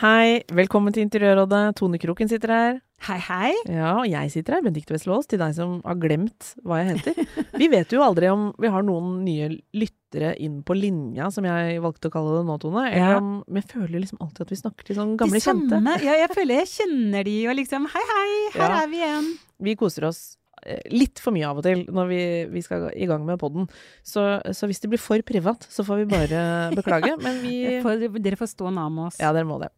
Hei, velkommen til Interiørrådet. Tone Kroken sitter her. Hei, hei. Ja, og jeg sitter her, Benedicte Wesselås, til deg som har glemt hva jeg heter. Vi vet jo aldri om vi har noen nye lyttere inn på linja, som jeg valgte å kalle det nå, Tone. Eller om Vi føler liksom alltid at vi snakker til sånn gamle de samme. kjente. Ja, jeg føler jeg kjenner de, og liksom Hei, hei, her Ja. er vi igjen. Vi koser oss litt for mye av og til når vi, vi skal i gang med podden. Så, så hvis det blir for privat, så får vi bare beklage. Men vi dere får stå nær med oss. Ja, dere må det.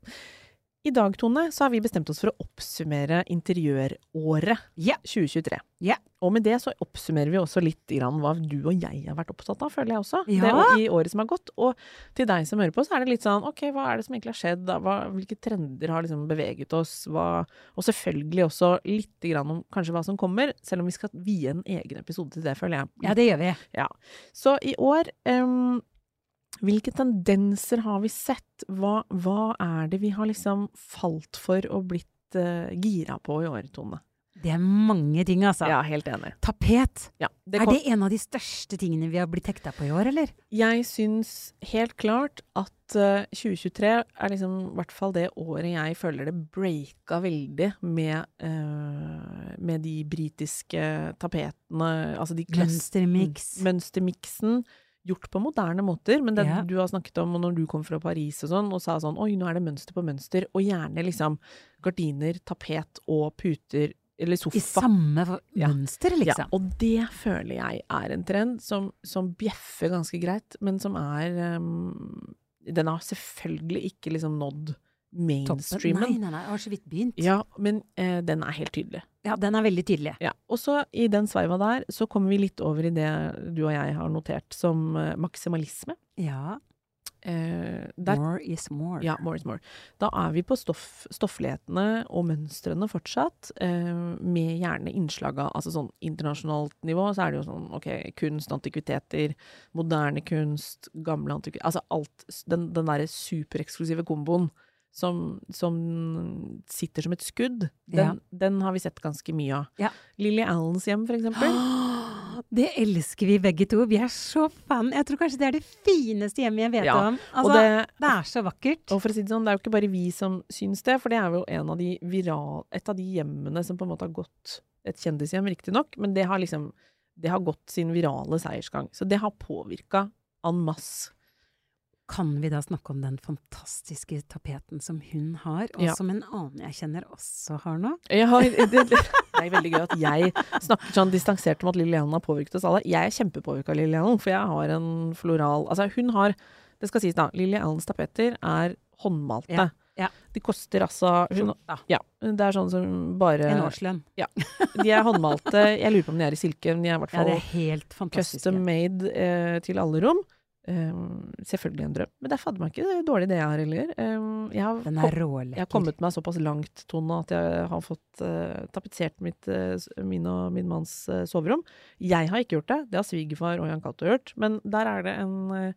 I dag, Tone, så har vi bestemt oss for å oppsummere interiøråret Ja. 2023. Ja. Og med det så oppsummerer vi også litt grann hva du og jeg har vært opptatt av, føler jeg også. Ja. Det, å- I året som har gått. Og til deg som hører på, så er det litt sånn ok, hva er det som egentlig har skjedd? Hva, hvilke trender har liksom beveget oss? Hva, og selvfølgelig også litt grann om kanskje hva som kommer, selv om vi skal vie en egen episode til det, føler jeg. Ja, det gjør vi. Ja. Så i år em, Hvilke tendenser har vi sett? Hva, hva er det vi har liksom falt for og blitt uh, gira på i år, Tone? Det er mange ting, altså. Ja, helt enig. Tapet. Ja, er kom- det en av de største tingene vi har blitt hekta på i år, eller? Jeg syns helt klart at uh, 2023 er liksom i hvert fall det året jeg føler det breaka veldig med, uh, med de britiske tapetene, altså de Mønstermix. Mønstermiksen gjort på moderne måter, men det Ja. du har snakket om når du kom fra Paris og sånn, og sa sånn oi, nå er det mønster på mønster, og gjerne liksom gardiner, tapet og puter, eller sofa. I samme mønster, Ja. liksom. Ja, og det føler jeg er en trend som, som bjeffer ganske greit, men som er um, Den har selvfølgelig ikke liksom nådd Toppen. Nei, mainstreamen. nei, nei, jeg har så vidt begynt. Ja, men eh, den er helt tydelig. Ja, den er veldig tydelig. Ja, og så i den sveiva der, så kommer vi litt over i det du og jeg har notert som eh, maksimalisme. Ja. Eh, der, More is more. ja, more is more. Da er vi på stoff, stofflighetene og mønstrene fortsatt, eh, med gjerne innslag av altså sånn internasjonalt nivå, så er det jo sånn ok, kunst, antikviteter, moderne kunst, gamle antikviteter Altså alt. Den, den derre supereksklusive komboen som, som sitter som et skudd, den, den har vi sett ganske mye av. Ja. Lily Allens hjem, for eksempel. Det elsker vi begge to. Vi er så fan. Jeg tror kanskje det er det fineste hjemmet jeg vet Ja, om. Altså, det, det er så vakkert. Og for å si det sånn, det er jo ikke bare vi som syns det, for det er jo en av de viral, et av de hjemmene som på en måte har gått Et kjendishjem, riktignok, men det har liksom Det har gått sin virale seiersgang. Så det har påvirka en masse. Kan vi da snakke om den fantastiske tapeten som hun har, og Ja. som en annen jeg kjenner også har nå? Jeg har, det, det er veldig gøy at jeg snakker sånn distansert om at Lillian har påvirket oss alle. Jeg er kjempepåvirka av Lillian, for jeg har en floral Altså, hun har Det skal sies, da. Lillians tapeter er håndmalte. Ja, ja. De koster altså hun, Ja. Det er sånn som bare En årslønn. De er håndmalte. Jeg lurer på om de er i silke, men de er i hvert fall det helt fantastisk. custom made eh, til alle rom. Eh, selvfølgelig en drøm. Men det er fader meg ikke dårlig det jeg har heller. Um, jeg, har Den er jeg har kommet meg såpass langt, Tone, at jeg har fått uh, tapetsert mitt, uh, min og min manns uh, soverom. Jeg har ikke gjort det. Det har svigerfar og Jan Cato gjort. Men der er det en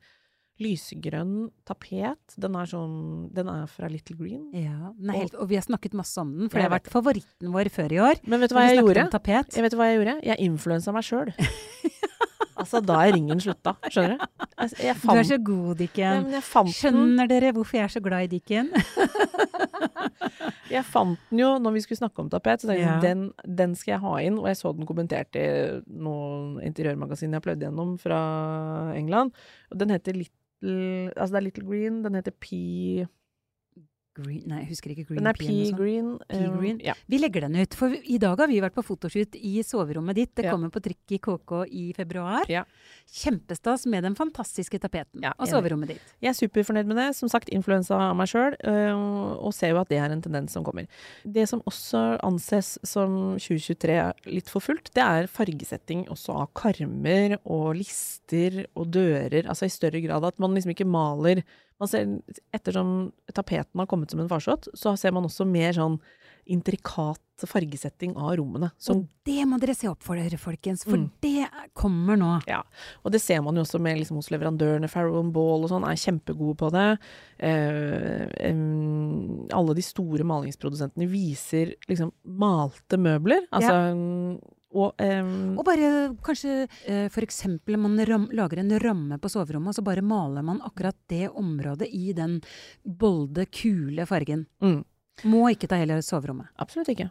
lysegrønn tapet. Den er sånn Den er fra Little Green. Ja, helt, og vi har snakket masse om den, for det har vært favoritten vår før i år. Men vet du hva jeg gjorde? Jeg vet hva jeg gjorde? Jeg influensa meg sjøl. altså, da er ringen slutta. Skjønner du? Jeg, jeg Du er så god, Dikken. Ja, fant Skjønner dere hvorfor jeg er så glad i Dikken? Jeg fant den jo når vi skulle snakke om tapet, så tenkte jeg Ja. den, den skal jeg ha inn. Og jeg så den kommentert i noen interiørmagasin jeg har pløyd gjennom fra England. Og den heter Little Altså det er Little Green, den heter P green Nei, jeg husker ikke green Den er pea. eller noe pea sånt. green. Pea eh? Ja. Vi legger den ut, for i dag har vi vært på fotoshoot i soverommet ditt. Det Ja. kommer på trykk i KK i februar. Ja. Kjempestas med den fantastiske tapeten og soverommet ditt. Jeg er superfornøyd med det. Som sagt, influensa av meg sjøl, og ser jo at det er en tendens som kommer. Det som også anses som 2023 er litt for fullt, det er fargesetting også av karmer og lister og dører. Altså i større grad at man liksom ikke maler man ser, Ettersom tapeten har kommet som en farsott, så ser man også mer sånn intrikat fargesetting av rommene. Som Og det må dere se opp for dere, folkens, for Mm. det kommer nå. Ja, og det ser man jo også med liksom, hos leverandørene. Farrow Ball og sånn er kjempegode på det. Eh, eh, alle de store malingsprodusentene viser liksom malte møbler. Altså Og um, Og bare kanskje uh, for eksempel man ram, lager en ramme på soverommet, og så bare maler man akkurat det området i den bolde, kule fargen. mm, Må ikke ta hele soverommet. absolutt ikke.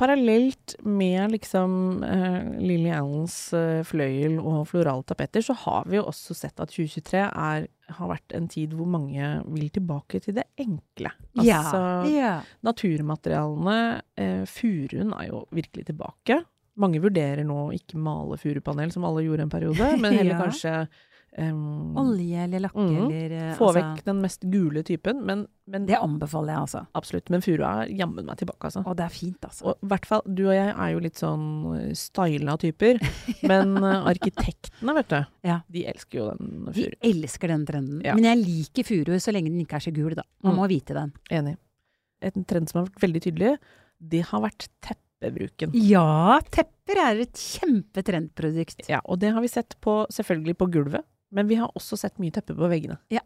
Parallelt med liksom uh, Lily Allens uh, fløyel og florale tapeter, så har vi jo også sett at 2023 er, har vært en tid hvor mange vil tilbake til det enkle. Altså, ja. Naturmaterialene, Uh, furuen er jo virkelig tilbake. Mange vurderer nå å ikke male furupanel, som alle gjorde en periode, men heller Ja. kanskje um, Olje eller lakke mm, eller uh, få altså, vekk den mest gule typen. Men, men Det anbefaler jeg, altså. absolutt. Men furu er jammen meg tilbake, altså. Og det er fint, altså. Og hvert fall, du og jeg er jo litt sånn eh, styla typer, men uh, arkitektene, vet du, Ja. de elsker jo den De elsker den trenden. Men jeg liker furu så lenge den ikke er så gul, da. Man Mm. må vite den. Enig. En trend som har vært veldig tydelig, det har vært teppebruken. Ja, tepper er et kjempetrendprodukt. Ja, og det har vi sett på, selvfølgelig på gulvet, men vi har også sett mye teppe på veggene. Ja.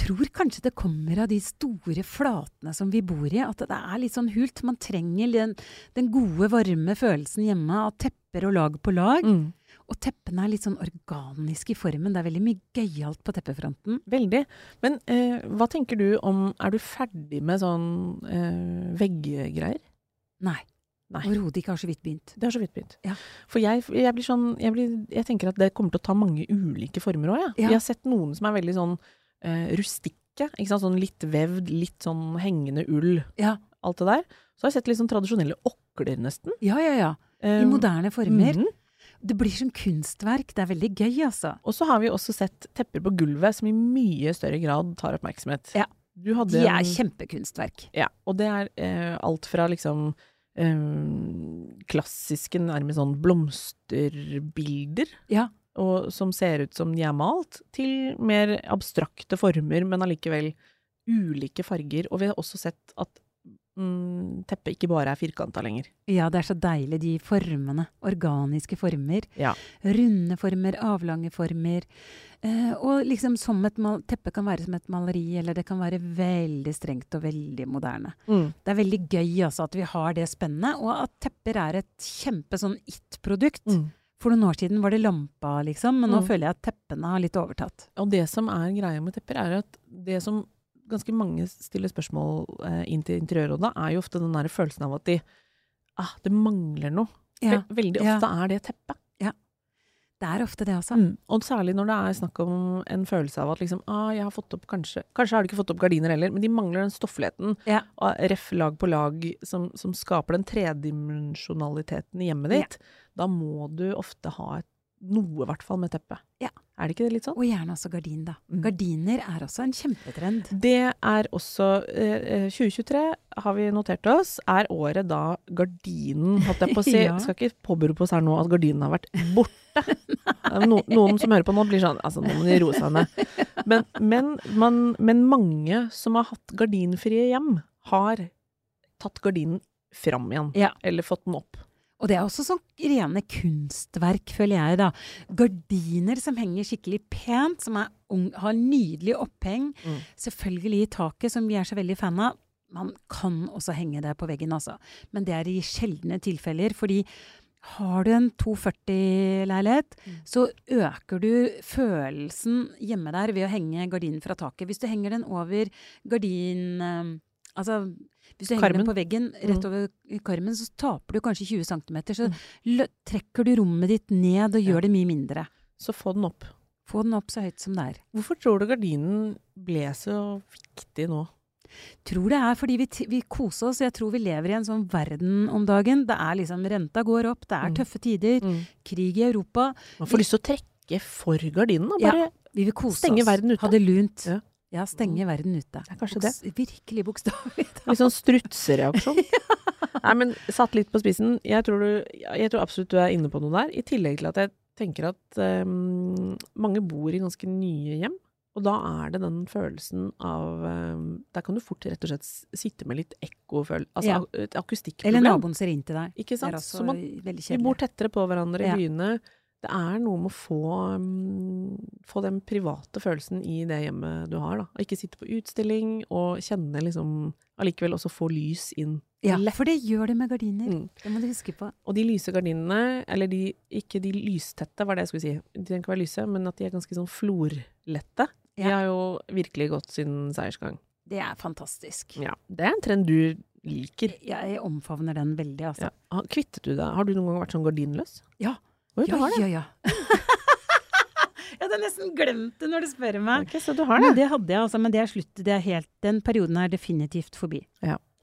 Tror kanskje det kommer av de store flatene som vi bor i, at det er litt sånn hult. Man trenger den, den gode, varme følelsen hjemme av tepper og lag på lag. Mm. Og teppene er litt sånn organiske i formen. Det er veldig mye gøyalt på teppefronten. Veldig. Men eh, hva tenker du om Er du ferdig med sånn eh, vegggreier? Nei. Overhodet ikke. Har så vidt begynt. Det har så vidt begynt. Ja. For jeg, jeg blir sånn jeg, blir, jeg tenker at det kommer til å ta mange ulike former òg, jeg. Ja. Vi har sett noen som er veldig sånn uh, rustikke. Sånn litt vevd, litt sånn hengende ull. Ja. Alt det der. Så har jeg sett litt sånn tradisjonelle okler, nesten. Ja, ja, ja. I um, moderne former. mhm. Det blir som kunstverk. Det er veldig gøy, altså. Og så har vi også sett tepper på gulvet som i mye større grad tar oppmerksomhet. Ja. De er kjempekunstverk. Ja, og det er eh, alt fra liksom klassiske, nærmest sånn blomsterbilder, Ja. og, som ser ut som de er malt, til mer abstrakte former, men allikevel ulike farger. Og vi har også sett at mm, teppet ikke bare er firkanta lenger. Ja, det er så deilig, de formene. Organiske former. Ja. Runde former, avlange former. Eh, og liksom som et mal teppe kan være som et maleri, eller det kan være veldig strengt og veldig moderne. Det er veldig gøy altså at vi har det spennet, og at tepper er et kjempe sånn it-produkt. Mm. For noen år siden var det lampa, liksom, men nå Mm. føler jeg at teppene har litt overtatt. Og det som er greia med tepper, er at det som ganske mange stiller spørsmål eh, inn til Interiørrådet, er jo ofte den der følelsen av at de ah, det mangler noe. Ja, Veldig Veldig ja. ofte er det teppet. Ja. det er ofte det, altså. Mm. Og særlig når det er snakk om en følelse av at liksom, ah, jeg har fått opp kanskje Kanskje har du ikke fått opp gardiner heller, men de mangler den stoffligheten. Ja. Og ref lag på lag som, som skaper den tredimensjonaliteten i hjemmet ditt. Da må du ofte ha et, noe, i hvert fall, med teppet. Ja. Er det ikke det litt sånn? Og gjerne også gardin, da. Mm. Gardiner er også en kjempetrend. Det er også eh, eh, 2023 har vi notert oss, er året da gardinen, holdt jeg på å si Ja. Skal ikke påberope oss her nå at gardinen har vært borte. no, noen som hører på nå, blir sånn Altså, nå må de roe seg ned. Men, men, man, men mange som har hatt gardinfrie hjem, har tatt gardinen fram igjen. Ja. Eller fått den opp. Og det er også sånn rene kunstverk, føler jeg, da. Gardiner som henger skikkelig pent, som ung, har nydelig oppheng. Mm. Selvfølgelig i taket, som vi er så veldig fan av. Man kan også henge det på veggen, altså. Men det er i sjeldne tilfeller, fordi har du en 240-leilighet, Mm. så øker du følelsen hjemme der ved å henge gardinen fra taket. Hvis du henger den over gardin... eh, Altså, hvis du henger den på veggen rett Mm. over karmen, så taper du kanskje 20 cm. Så Mm. trekker du rommet ditt ned og Ja. gjør det mye mindre. Så få den opp. Få den opp så høyt som det er. Hvorfor tror du gardinen ble så viktig nå? tror det er fordi vi, vi koser oss. Jeg tror vi lever i en sånn verden om dagen. Det er liksom Renta går opp, det er Mm. tøffe tider, Mm. krig i Europa. Man får lyst til å trekke for gardinen og Ja. bare Vi vil kose Stenge oss. verden ute. Ha det lunt. Ja. Ja, stenge verden ute. Det er kanskje det. Virkelig bokstavelig talt. Litt sånn strutsereaksjon. Nei, men satt litt på spissen. Jeg tror, du, jeg tror absolutt du er inne på noe der. I tillegg til at jeg tenker at um, mange bor i ganske nye hjem. Og da er det den følelsen av um, Der kan du fort rett og slett sitte med litt ekkofølelse. Altså Ja. et akustikkproblem. Eller naboen ser inn til deg. Ikke sant? Det er også Så man, veldig vi bor tettere på hverandre Ja. i byene. Det er noe med å få, um, få den private følelsen i det hjemmet du har, da. Ikke sitte på utstilling og kjenne liksom Allikevel også få lys inn. Ja, lett. for det gjør det med gardiner. Mm. Det må du huske på. Og de lyse gardinene, eller de, ikke de lystette, var det jeg skulle si. De trenger ikke være lyse, men at de er ganske sånn florlette. De har jo virkelig gått sin seiersgang. Det er fantastisk. Ja, det er en trend du liker. Jeg omfavner den veldig, altså. Ja. Kvittet du deg? Har du noen gang vært sånn gardinløs? Ja. Oi, du Ja, har det? ja, ja. jeg hadde nesten glemt det når du spør meg. Okay, så du har Men det? det hadde jeg, altså. Men det er slutt. Det er helt, den perioden er definitivt forbi.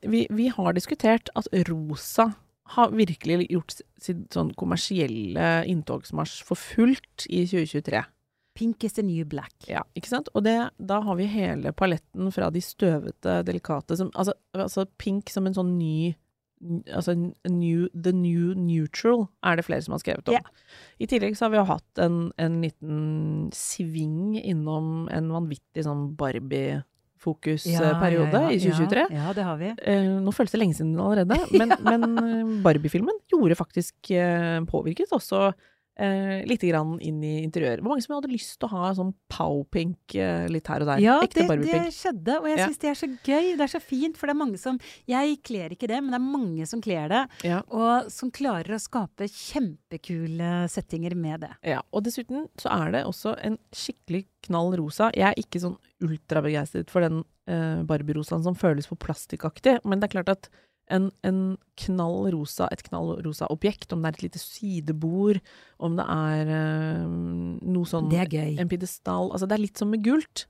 Vi, vi har diskutert at rosa har virkelig gjort sin sånn kommersielle inntogsmarsj for fullt i 2023. Pink is the new black. Ja, ikke sant? Og det, da har vi hele paletten fra de støvete, delikate som, altså, altså pink som en sånn ny Altså new, the new neutral er det flere som har skrevet om. Yeah. I tillegg så har vi jo hatt en, en liten sving innom en vanvittig sånn Barbie-fokusperiode i 2023. Ja, ja, det har vi. Eh, nå føles det lenge siden allerede, men, men eh, Barbie-filmen gjorde faktisk eh, påvirket også eh, litt grann inn i interiøret. Hvor mange som hadde lyst til å ha sånn pow-pink eh, litt her og der? Ja, Ekte det, det skjedde, og jeg Ja. syns det er så gøy. Det er så fint, for det er mange som Jeg kler ikke det, men det er mange som kler det, Ja. og som klarer å skape kjempekule settinger med det. ja. Og dessuten så er det også en skikkelig knall rosa. Jeg er ikke sånn ultrabegeistret for den eh, Barbie-rosaen som føles for plastikkaktig, men det er klart at en, en knall rosa, et knall rosa objekt, om det er et lite sidebord, om det er eh, noe sånn Det er gøy. en pidestall Altså, det er litt som med gult.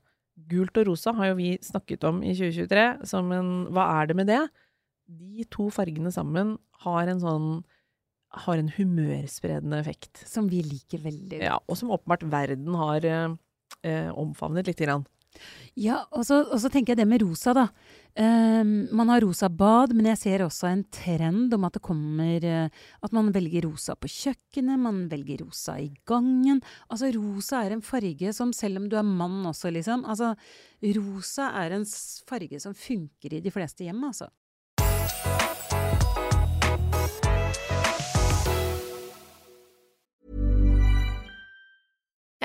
Gult og rosa har jo vi snakket om i 2023 som en Hva er det med det? De to fargene sammen har en sånn har en humørspredende effekt. Som vi liker veldig godt. Ja, og som åpenbart verden har eh, eh, omfavnet lite grann. Ja, og så, tenker jeg det med rosa, da. Um, man har rosa bad, men jeg ser også en trend om at det kommer eh, At man velger rosa på kjøkkenet, man velger rosa i gangen. Altså, rosa er en farge som, selv om du er mann også, liksom Altså, rosa er en farge som funker i de fleste hjem, altså.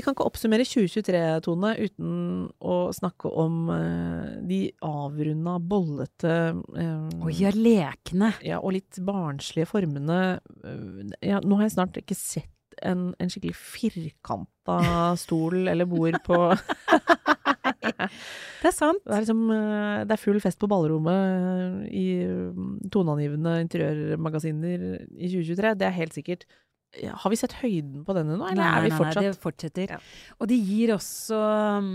Vi kan ikke oppsummere 2023, Tone, uten å snakke om uh, de avrunda, bollete eh, Og ja, lekne. ja, og litt barnslige formene. Uh, Ja, nå har jeg snart ikke sett en, en skikkelig firkanta stol eller bord på Det er sant. Det er liksom eh, Det er full fest på ballrommet i toneangivende interiørmagasiner i 2023. Det er helt sikkert. Har vi sett høyden på denne nå, eller er vi fortsatt Nei, det fortsetter. Ja. Og det gir også um,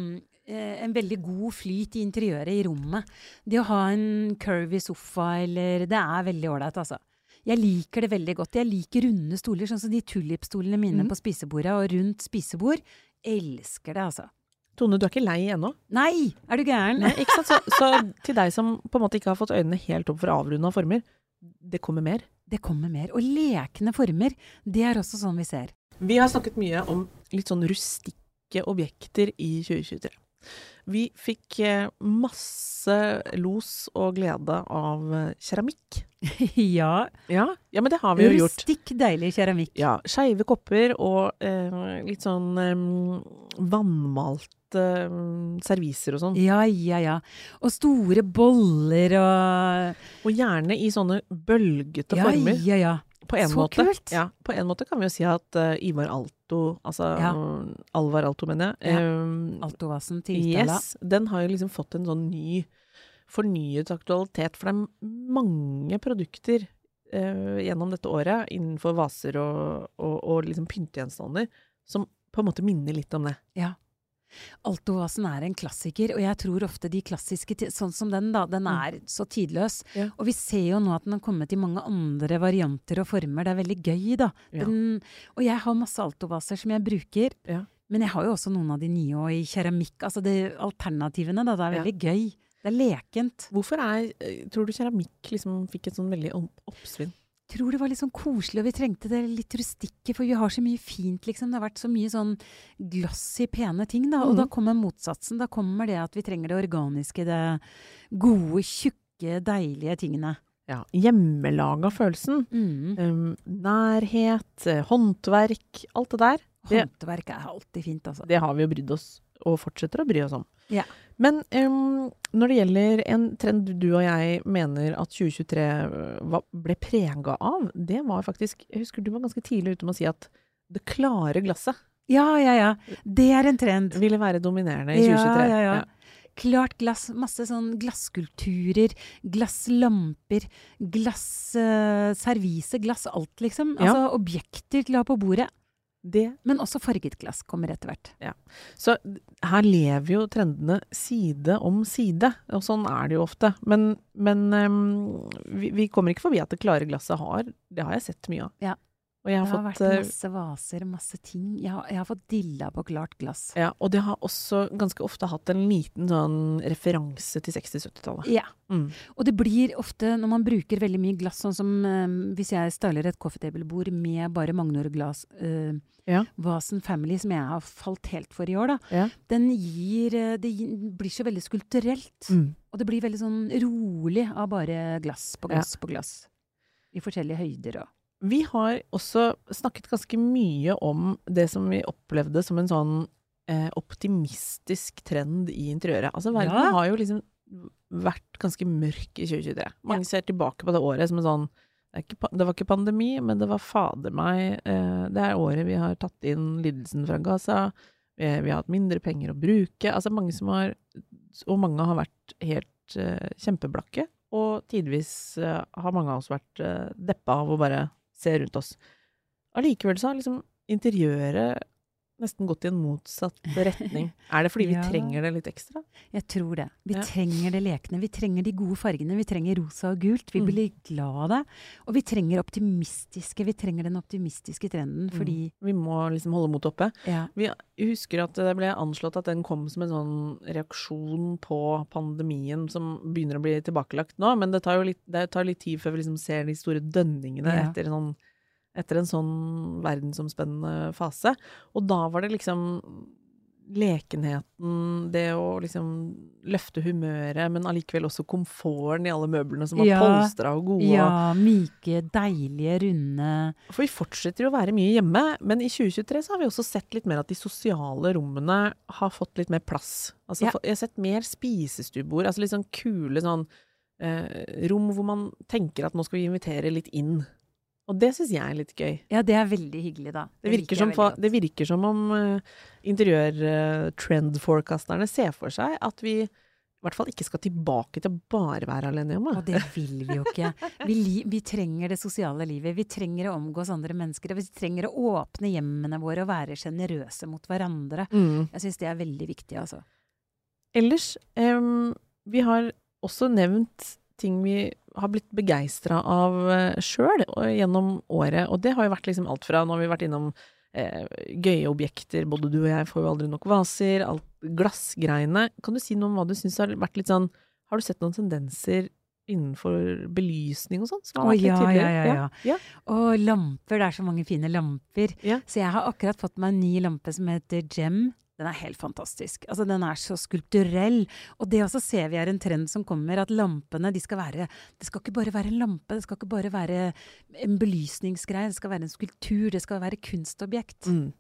eh, en veldig god flyt i interiøret i rommet. Det å ha en curvy sofa eller Det er veldig ålreit, altså. Jeg liker det veldig godt. Jeg liker runde stoler, sånn som de tulipstolene mine mm. på spisebordet og rundt spisebord. Elsker det, altså. Tone, du er ikke lei ennå? Nei, er du gæren? Nei, ikke sant? Så, så til deg som på en måte ikke har fått øynene helt opp for avrunda former, det kommer mer. Det kommer mer. Og lekne former, det er også sånn vi ser. Vi har snakket mye om litt sånn rustikke objekter i 2023. Vi fikk eh, masse los og glede av eh, keramikk. ja. Ja, ja men det har vi jo gjort. Rustikk, deilig keramikk. Ja, skeive kopper og eh, litt sånn eh, eh, serviser og sånn. Ja, ja, ja. Og store boller og Og gjerne i sånne bølgete Ja, former. ja, ja. På en Så måte. kult! Ja, på en måte kan vi jo si at uh, Ivar Alto, altså Ja. Alvar Alto, mener jeg. Ja. Altovasen til Itala. Yes, den har jo liksom fått en sånn ny, fornyet aktualitet. For det er mange produkter uh, gjennom dette året innenfor vaser og, og, og liksom pyntegjenstander som på en måte minner litt om det. Altovasen er en klassiker, og jeg tror ofte de klassiske, sånn som den, da, den er så tidløs. Mm. Ja. Og vi ser jo nå at den har kommet i mange andre varianter og former. Det er veldig gøy, da. Ja. Og jeg har masse altovaser som jeg bruker. Ja. Men jeg har jo også noen av de nye og i keramikk. Altså det, alternativene, da. Det er veldig gøy. Det er lekent. Hvorfor er, eh, tror du keramikk liksom fikk et sånn veldig opp- oppsving? Tror det var litt sånn koselig, og vi trengte det litt rustikke, for vi har så mye fint, liksom. Det har vært så mye sånn glossy, pene ting, da. Og mm. da kommer motsatsen. Da kommer det at vi trenger det organiske, det gode, tjukke, deilige tingene. Ja, Hjemmelaga følelsen. Mm. Um, nærhet, eh, håndverk, alt det der. Håndverk er alltid fint, altså. Det har vi jo brydd oss, og fortsetter å bry oss om. Ja. Men um, når det gjelder en trend du og jeg mener at 2023 var, ble prega av, det var faktisk Jeg husker du var ganske tidlig ute med å si at det klare glasset Ja, ja, ja. Det er en trend. ville være dominerende i Ja, 2023. ja, ja. Klart glass, masse sånn glasskulturer, glasslamper, glassservise, glass alt, liksom. Ja. Altså objekter til å ha på bordet. Det, Men også farget glass kommer etter hvert. Ja. så her lever jo trendene side om side, og sånn er det jo ofte. Men, men um, vi, vi kommer ikke forbi at det klare glasset har Det har jeg sett mye av. Ja. Og jeg Det har har fått vært eh, masse vaser, masse ting. Jeg har, jeg har fått dilla på klart glass. Ja, og det har også ganske ofte hatt en liten sånn referanse til 60-70-tallet. Ja. Mm. Og det blir ofte, når man bruker veldig mye glass, sånn som eh, hvis jeg styler et coffee table-bord med bare Magnor-glass, eh, Ja. Vasen Family, som jeg har falt helt for i år, da, Ja. den gir Det blir så veldig skulpturelt. Mm. Og det blir veldig sånn rolig av bare glass på Ja. glass på glass. I forskjellige høyder og Vi har også snakket ganske mye om det som vi opplevde som en sånn eh, optimistisk trend i interiøret. Altså verden Ja. har jo liksom vært ganske mørk i 2023. Mange ser tilbake på det året som en sånn er det var ikke pandemi, men det var fader meg eh, Det er året vi har tatt inn lidelsen fra Gaza. Vi, vi har hatt mindre penger å bruke. Altså mange som har Og mange har vært helt eh, kjempeblakke. Og tidvis eh, har mange av oss vært eh, deppa av å bare se rundt oss. Allikevel så har liksom interiøret nesten gått i en motsatt retning. Er det fordi vi Ja. trenger det litt ekstra? Jeg tror det. Vi Ja. trenger det lekne. Vi trenger de gode fargene. Vi trenger rosa og gult. Vi Mm. blir glad av det. Og vi trenger optimistiske. Vi trenger den optimistiske trenden fordi Vi må liksom holde motet oppe. ja. Vi husker at det ble anslått at den kom som en sånn reaksjon på pandemien som begynner å bli tilbakelagt nå, men det tar jo litt, det tar litt tid før vi liksom ser de store dønningene etter, sånn, etter en sånn verdensomspennende fase. Og da var det liksom lekenheten, det å liksom løfte humøret, men allikevel også komforten i alle møblene som var Ja. polstra og gode. ja, myke, deilige, runde For vi fortsetter jo å være mye hjemme, men i 2023 så har vi også sett litt mer at de sosiale rommene har fått litt mer plass. Altså, Ja. Jeg har sett mer spisestuebord, altså litt sånn kule sånn eh, rom hvor man tenker at nå skal vi invitere litt inn. Og det syns jeg er litt gøy. Ja, det er veldig hyggelig, da. Det det, virker, som, det virker som om uh, interiør-trend-forecasterne ser for seg at vi i hvert fall ikke skal tilbake til å bare være alene hjemme. Og det vil vi jo ikke. Vi, li vi trenger det sosiale livet. Vi trenger å omgås andre mennesker. Og vi trenger å åpne hjemmene våre og være sjenerøse mot hverandre. Mm. Jeg syns det er veldig viktig, altså. Ellers, um, vi har også nevnt ting vi har blitt begeistra av uh, sjøl gjennom året. Og det har jo vært liksom alt fra Nå har vi vært innom eh, gøye objekter, både du og jeg får jo aldri nok vaser, alt glassgreiene. Kan du si noe om hva du syns har vært litt sånn Har du sett noen tendenser innenfor belysning og sånn? Å, ja, ja, ja, ja. Og lamper. Det er så mange fine lamper. Så jeg har akkurat fått meg en ny lampe som heter Gem. Den er helt fantastisk. Altså, den er så skulpturell. Og det også ser vi er en trend som kommer, at lampene de skal være Det skal ikke bare være en lampe, det skal ikke bare være en belysningsgreie, det skal være en skulptur, det skal være kunstobjekt. Mm.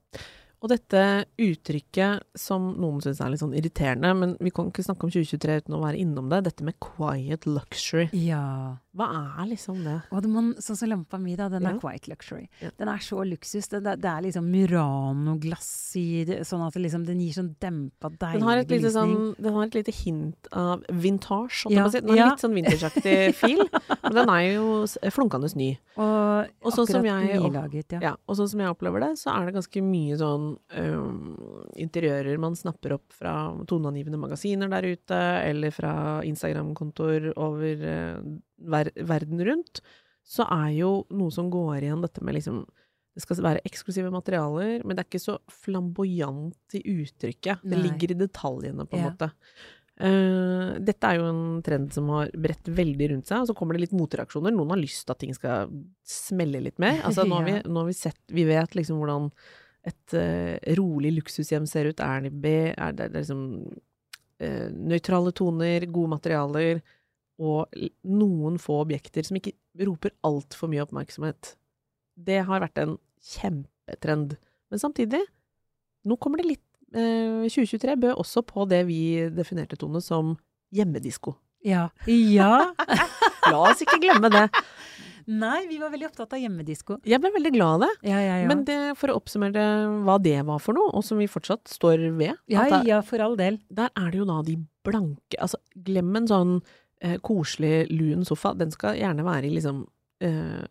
Og dette uttrykket som noen syns er litt sånn irriterende, men vi kan ikke snakke om 2023 uten å være innom det, dette med quiet luxury. Ja. Hva er liksom det? Og det man, sånn som lampa mi, da, den Ja. er quite luxury. Ja. Den er så luksus. Det, det, det er liksom Murano-glass i det, sånn at det liksom, den gir sånn dempa, deilig Den har et lite, sånn, den har et lite hint av vintage. holdt Ja, jeg på å si. Den har ja. litt sånn vintageaktig fil, men den er jo flunkende ny. Og, Og sånn som jeg- nylaget, ja. Ja, og sånn som jeg opplever det, så er det ganske mye sånn um, interiører man snapper opp fra toneangivende magasiner der ute, eller fra Instagram-kontoer over øh, ver verden rundt, så er jo noe som går igjen dette med liksom det skal være eksklusive materialer, men det er ikke så flamboyant i uttrykket. Det ligger i detaljene, på en Ja. måte. Uh, dette er jo en trend som har bredt veldig rundt seg, og så kommer det litt motreaksjoner. Noen har lyst til at ting skal smelle litt mer. Altså, nå, har vi, nå har vi sett Vi vet liksom hvordan et uh, rolig luksushjem ser ut. Er det, det er liksom uh, nøytrale toner, gode materialer og noen få objekter som ikke roper altfor mye oppmerksomhet. Det har vært en kjempetrend. Men samtidig, nå kommer det litt eh, 2023 bød også på det vi definerte, Tone, som hjemmedisko. Ja. ja. La oss ikke glemme det. Nei, vi var veldig opptatt av hjemmedisko. Jeg ble veldig glad av det. Ja, ja, ja. Men det, for å oppsummere hva det var for noe, og som vi fortsatt står ved ja, ja, for all del. Der er det jo da de blanke Altså, glem en sånn eh, koselig, lun sofa. Den skal gjerne være i liksom eh,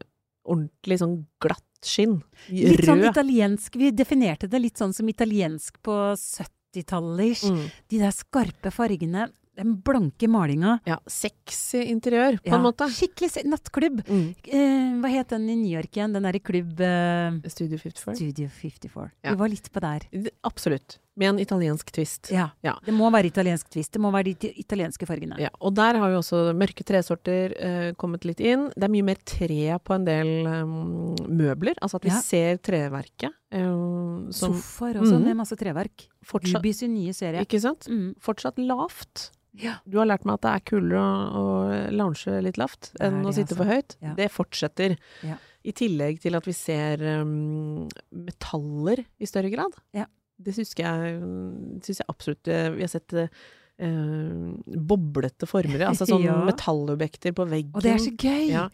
ordentlig sånn glatt skinn. Litt sånn italiensk. Vi definerte det litt sånn som italiensk på 70-tallet. Mm. De der skarpe fargene. Den blanke malinga. Ja, sexy interiør, på Ja, en måte. Skikkelig nattklubb. Mm. Eh, hva het den i New York igjen? Den derre klubb eh, Studio 54. Studio 54. Ja. Vi var litt på der. Absolutt. Med en italiensk twist. Ja. Ja. Det må være italiensk twist. Det må være de italienske fargene. Ja, og der har jo også mørke tresorter eh, kommet litt inn. Det er mye mer tre på en del um, møbler. Altså at vi Ja. ser treverket. som Sofaer også, Mhm. med masse treverk. fortsatt sin nye serie. Ikke sant? Mm. Fortsatt lavt. Ja. Du har lært meg at det er kulere å, å lounge litt lavt enn å sitte altså. for høyt. Ja. Det fortsetter. Ja. I tillegg til at vi ser um, metaller i større grad. Ja. Det syns jeg, synes jeg absolutt eh, Vi har sett Uh, boblete former, altså sånn Ja. metallobjekter på veggen. Og det er så gøy! Ja.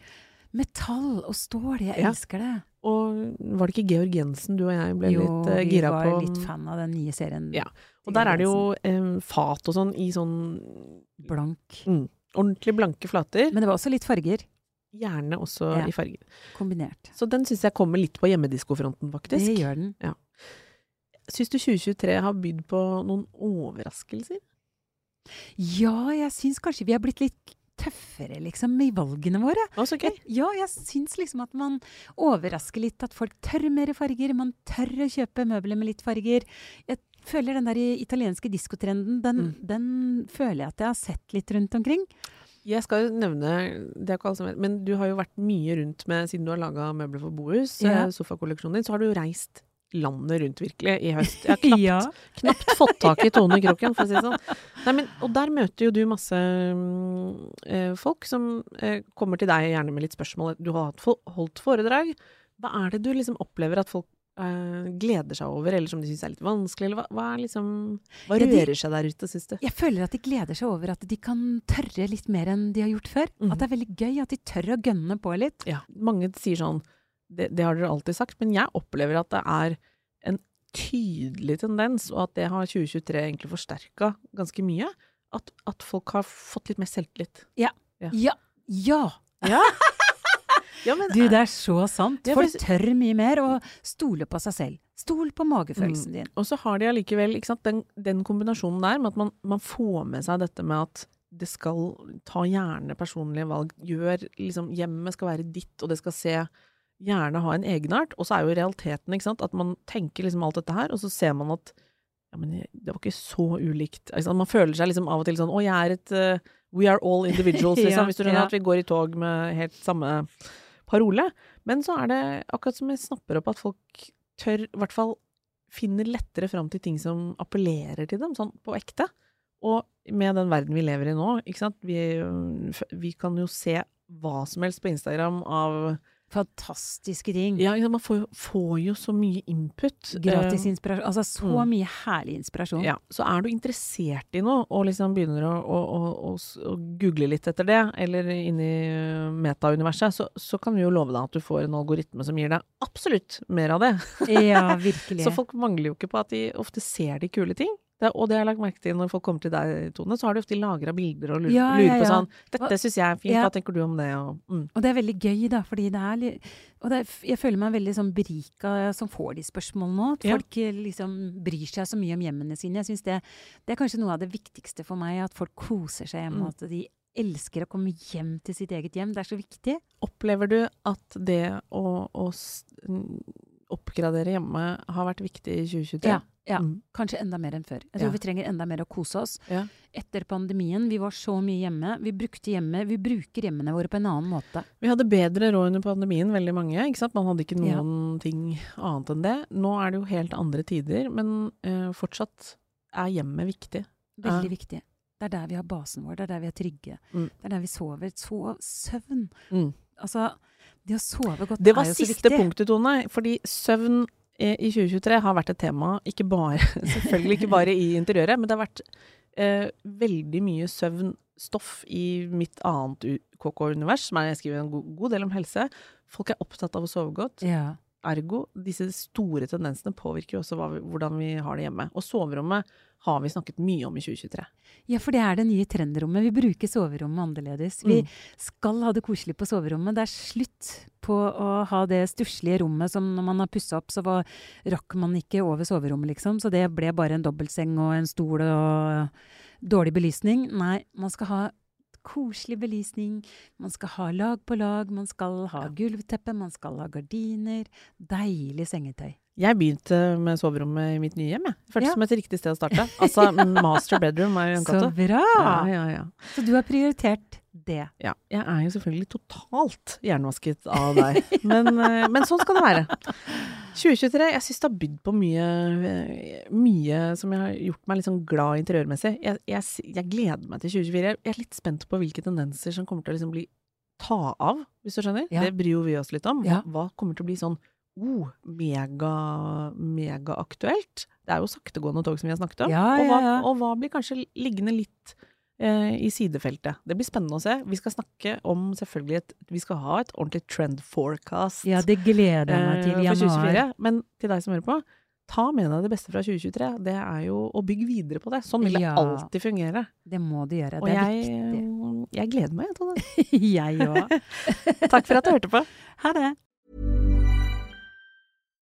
Metall og stål, jeg Ja. elsker det. Og var det ikke Georg Jensen du og jeg ble jo, litt uh, vi var på? litt fan av den nye serien. Ja. Og der er det jo um, fat og sånn i sånn Blank. mm, ordentlig blanke flater. Men det var også litt farger. Gjerne også Ja. i farger. Kombinert. Så den syns jeg kommer litt på hjemmediskofronten, faktisk. Det gjør den. Syns du 2023 har bydd på noen overraskelser? Ja, jeg syns kanskje vi har blitt litt tøffere, liksom, i valgene våre. Å, så gøy. Jeg, ja, jeg syns liksom at man overrasker litt. At folk tør mer farger. Man tør å kjøpe møbler med litt farger. Jeg føler den der italienske diskotrenden, den, Mm. den føler jeg at jeg har sett litt rundt omkring. Jeg skal jo nevne, det er ikke alle som vet, men du har jo vært mye rundt med, siden du har laga møbler for bohus, Ja. eh, sofakolleksjonen din, så har du jo reist landet rundt virkelig i høst. Jeg har knapt, Ja. knapt fått tak i Tone Kroken, for å si det sånn. Nei, men, og der møter jo du masse mm, eh, folk som øh, kommer til deg gjerne med litt spørsmål. Du har holdt foredrag. Hva er det du liksom opplever at folk øh, gleder seg over, eller som de syns er litt vanskelig, eller hva, hva er liksom Hva Ja, de- seg der ute, syns du? Jeg føler at de gleder seg over at de kan tørre litt mer enn de har gjort før. Mhm. At det er veldig gøy at de tør å gønne på litt. Ja, mange sier sånn det, det har dere alltid sagt, men jeg opplever at det er en tydelig tendens, og at det har 2023 egentlig forsterka ganske mye. At, at folk har fått litt mer selvtillit. Ja. Ja. Ja! ja. Ja, ja men Du, det er så sant. Folk tør mye mer å stole på seg selv. Stol på Mm. magefølelsen din. Og så har de allikevel den, den kombinasjonen der med at man, man får med seg dette med at det skal ta gjerne personlige valg. Gjør liksom Hjemmet skal være ditt, og det skal se gjerne ha en egenart. Og så er jo realiteten ikke sant, at man tenker liksom alt dette her, og så ser man at ja, men det var ikke så ulikt. Ikke? Man føler seg liksom av og til sånn Å, jeg er et uh, We are all individuals, liksom. Ja, hvis du skjønner ja. at vi går i tog med helt samme parole. Men så er det akkurat som jeg snapper opp at folk tør i hvert fall finner lettere fram til ting som appellerer til dem, sånn på ekte. Og med den verden vi lever i nå, ikke sant, vi, vi kan jo se hva som helst på Instagram av fantastiske ting. Ja, man får, får, jo så mye input. Gratis eh, inspirasjon. Altså så mm. mye herlig inspirasjon. Ja, Så er du interessert i noe, og liksom begynner å, å, å, å google litt etter det, eller inn i metauniverset, så, så kan vi jo love deg at du får en algoritme som gir deg absolutt mer av det. Ja, virkelig. så folk mangler jo ikke på at de ofte ser de kule ting. Det, og det har jeg lagt merke til når folk kommer til deg, Tone, så har de ofte lagra bilder og lurer, ja, ja, ja. på sånn 'Dette syns jeg er fint, hva tenker du om det?' Og, mm. og, det er veldig gøy, da, fordi det er litt Og er, jeg føler meg veldig sånn berika som får de spørsmålene nå. At folk eh, liksom bryr seg så mye om hjemmene sine. Jeg syns det, det, er kanskje noe av det viktigste for meg, at folk koser seg hjemme. Mm. At de elsker å komme hjem til sitt eget hjem. Det er så viktig. Opplever du at det å, å oppgradere hjemme har vært viktig i 2023? Ja. Ja, mm. kanskje enda mer enn før. Jeg tror ja. vi trenger enda mer å kose oss. Etter pandemien, vi var så mye hjemme. Vi brukte hjemme, vi bruker hjemmene våre på en annen måte. Vi hadde bedre råd under pandemien, veldig mange. ikke sant? Man hadde ikke noen ting annet enn det. Nå er det jo helt andre tider, men uh, fortsatt er hjemmet viktig. Veldig viktig. Det er der vi har basen vår, det er der vi er trygge. Mm. Det er der vi sover. Sov, søvn. Mm. Altså, det å sove godt er jo så viktig. Det var siste punktet, Tone. Fordi søvn i 2023 har vært et tema, ikke bare, selvfølgelig ikke bare i interiøret, men det har vært eh, veldig mye søvnstoff i mitt annet KK-univers, som er jeg skriver en god, god, del om helse. Folk er opptatt av å sove godt. Ja. Ergo, disse store tendensene påvirker jo også vi, hvordan vi har det hjemme. Og soverommet har vi snakket mye om i 2023. Ja, for det er det nye trendrommet. Vi bruker soverommet annerledes. Vi mm. skal ha det koselig på soverommet. Det er slutt på å ha det stusslige rommet som når man har pussa opp, så var, rakk man ikke over soverommet, liksom. Så det ble bare en dobbeltseng og en stol og dårlig belysning. Nei, man skal ha koselig belysning. Man skal ha lag på lag, man skal ha gulvteppe, man skal ha gardiner. Deilig sengetøy. Jeg begynte med soverommet i mitt nye hjem. Jeg. Føltes ja. som et riktig sted å starte. Altså master bedroom. Er jo Så bra! Ja, ja, Så du har prioritert det? Ja. Jeg er jo selvfølgelig totalt jernvasket av deg. Men, eh, men sånn skal det være. 2023, jeg syns det har bydd på mye, mye som jeg har gjort meg litt sånn glad interiørmessig. Jeg, jeg, jeg, gleder meg til 2024. Jeg er litt spent på hvilke tendenser som kommer til å liksom bli ta av, hvis du skjønner. Det bryr jo vi oss litt om. Hva kommer til å bli sånn oh, mega, megaaktuelt? Det er jo saktegående tog som vi har snakket om. Ja, og, hva, og hva blir kanskje liggende litt Eh, i sidefeltet. Det blir spennende å se. Vi skal snakke om selvfølgelig et Vi skal ha et ordentlig trend forecast. Ja, det gleder jeg meg til eh, januar. Men til deg som hører på, ta med deg det beste fra 2023. Det er jo å bygge videre på det. Sånn vil det ja, alltid fungere. Det må du gjøre. Og det er jeg, viktig. Jeg gleder meg, Tone. jeg òg. Takk for at du hørte på. Ha det.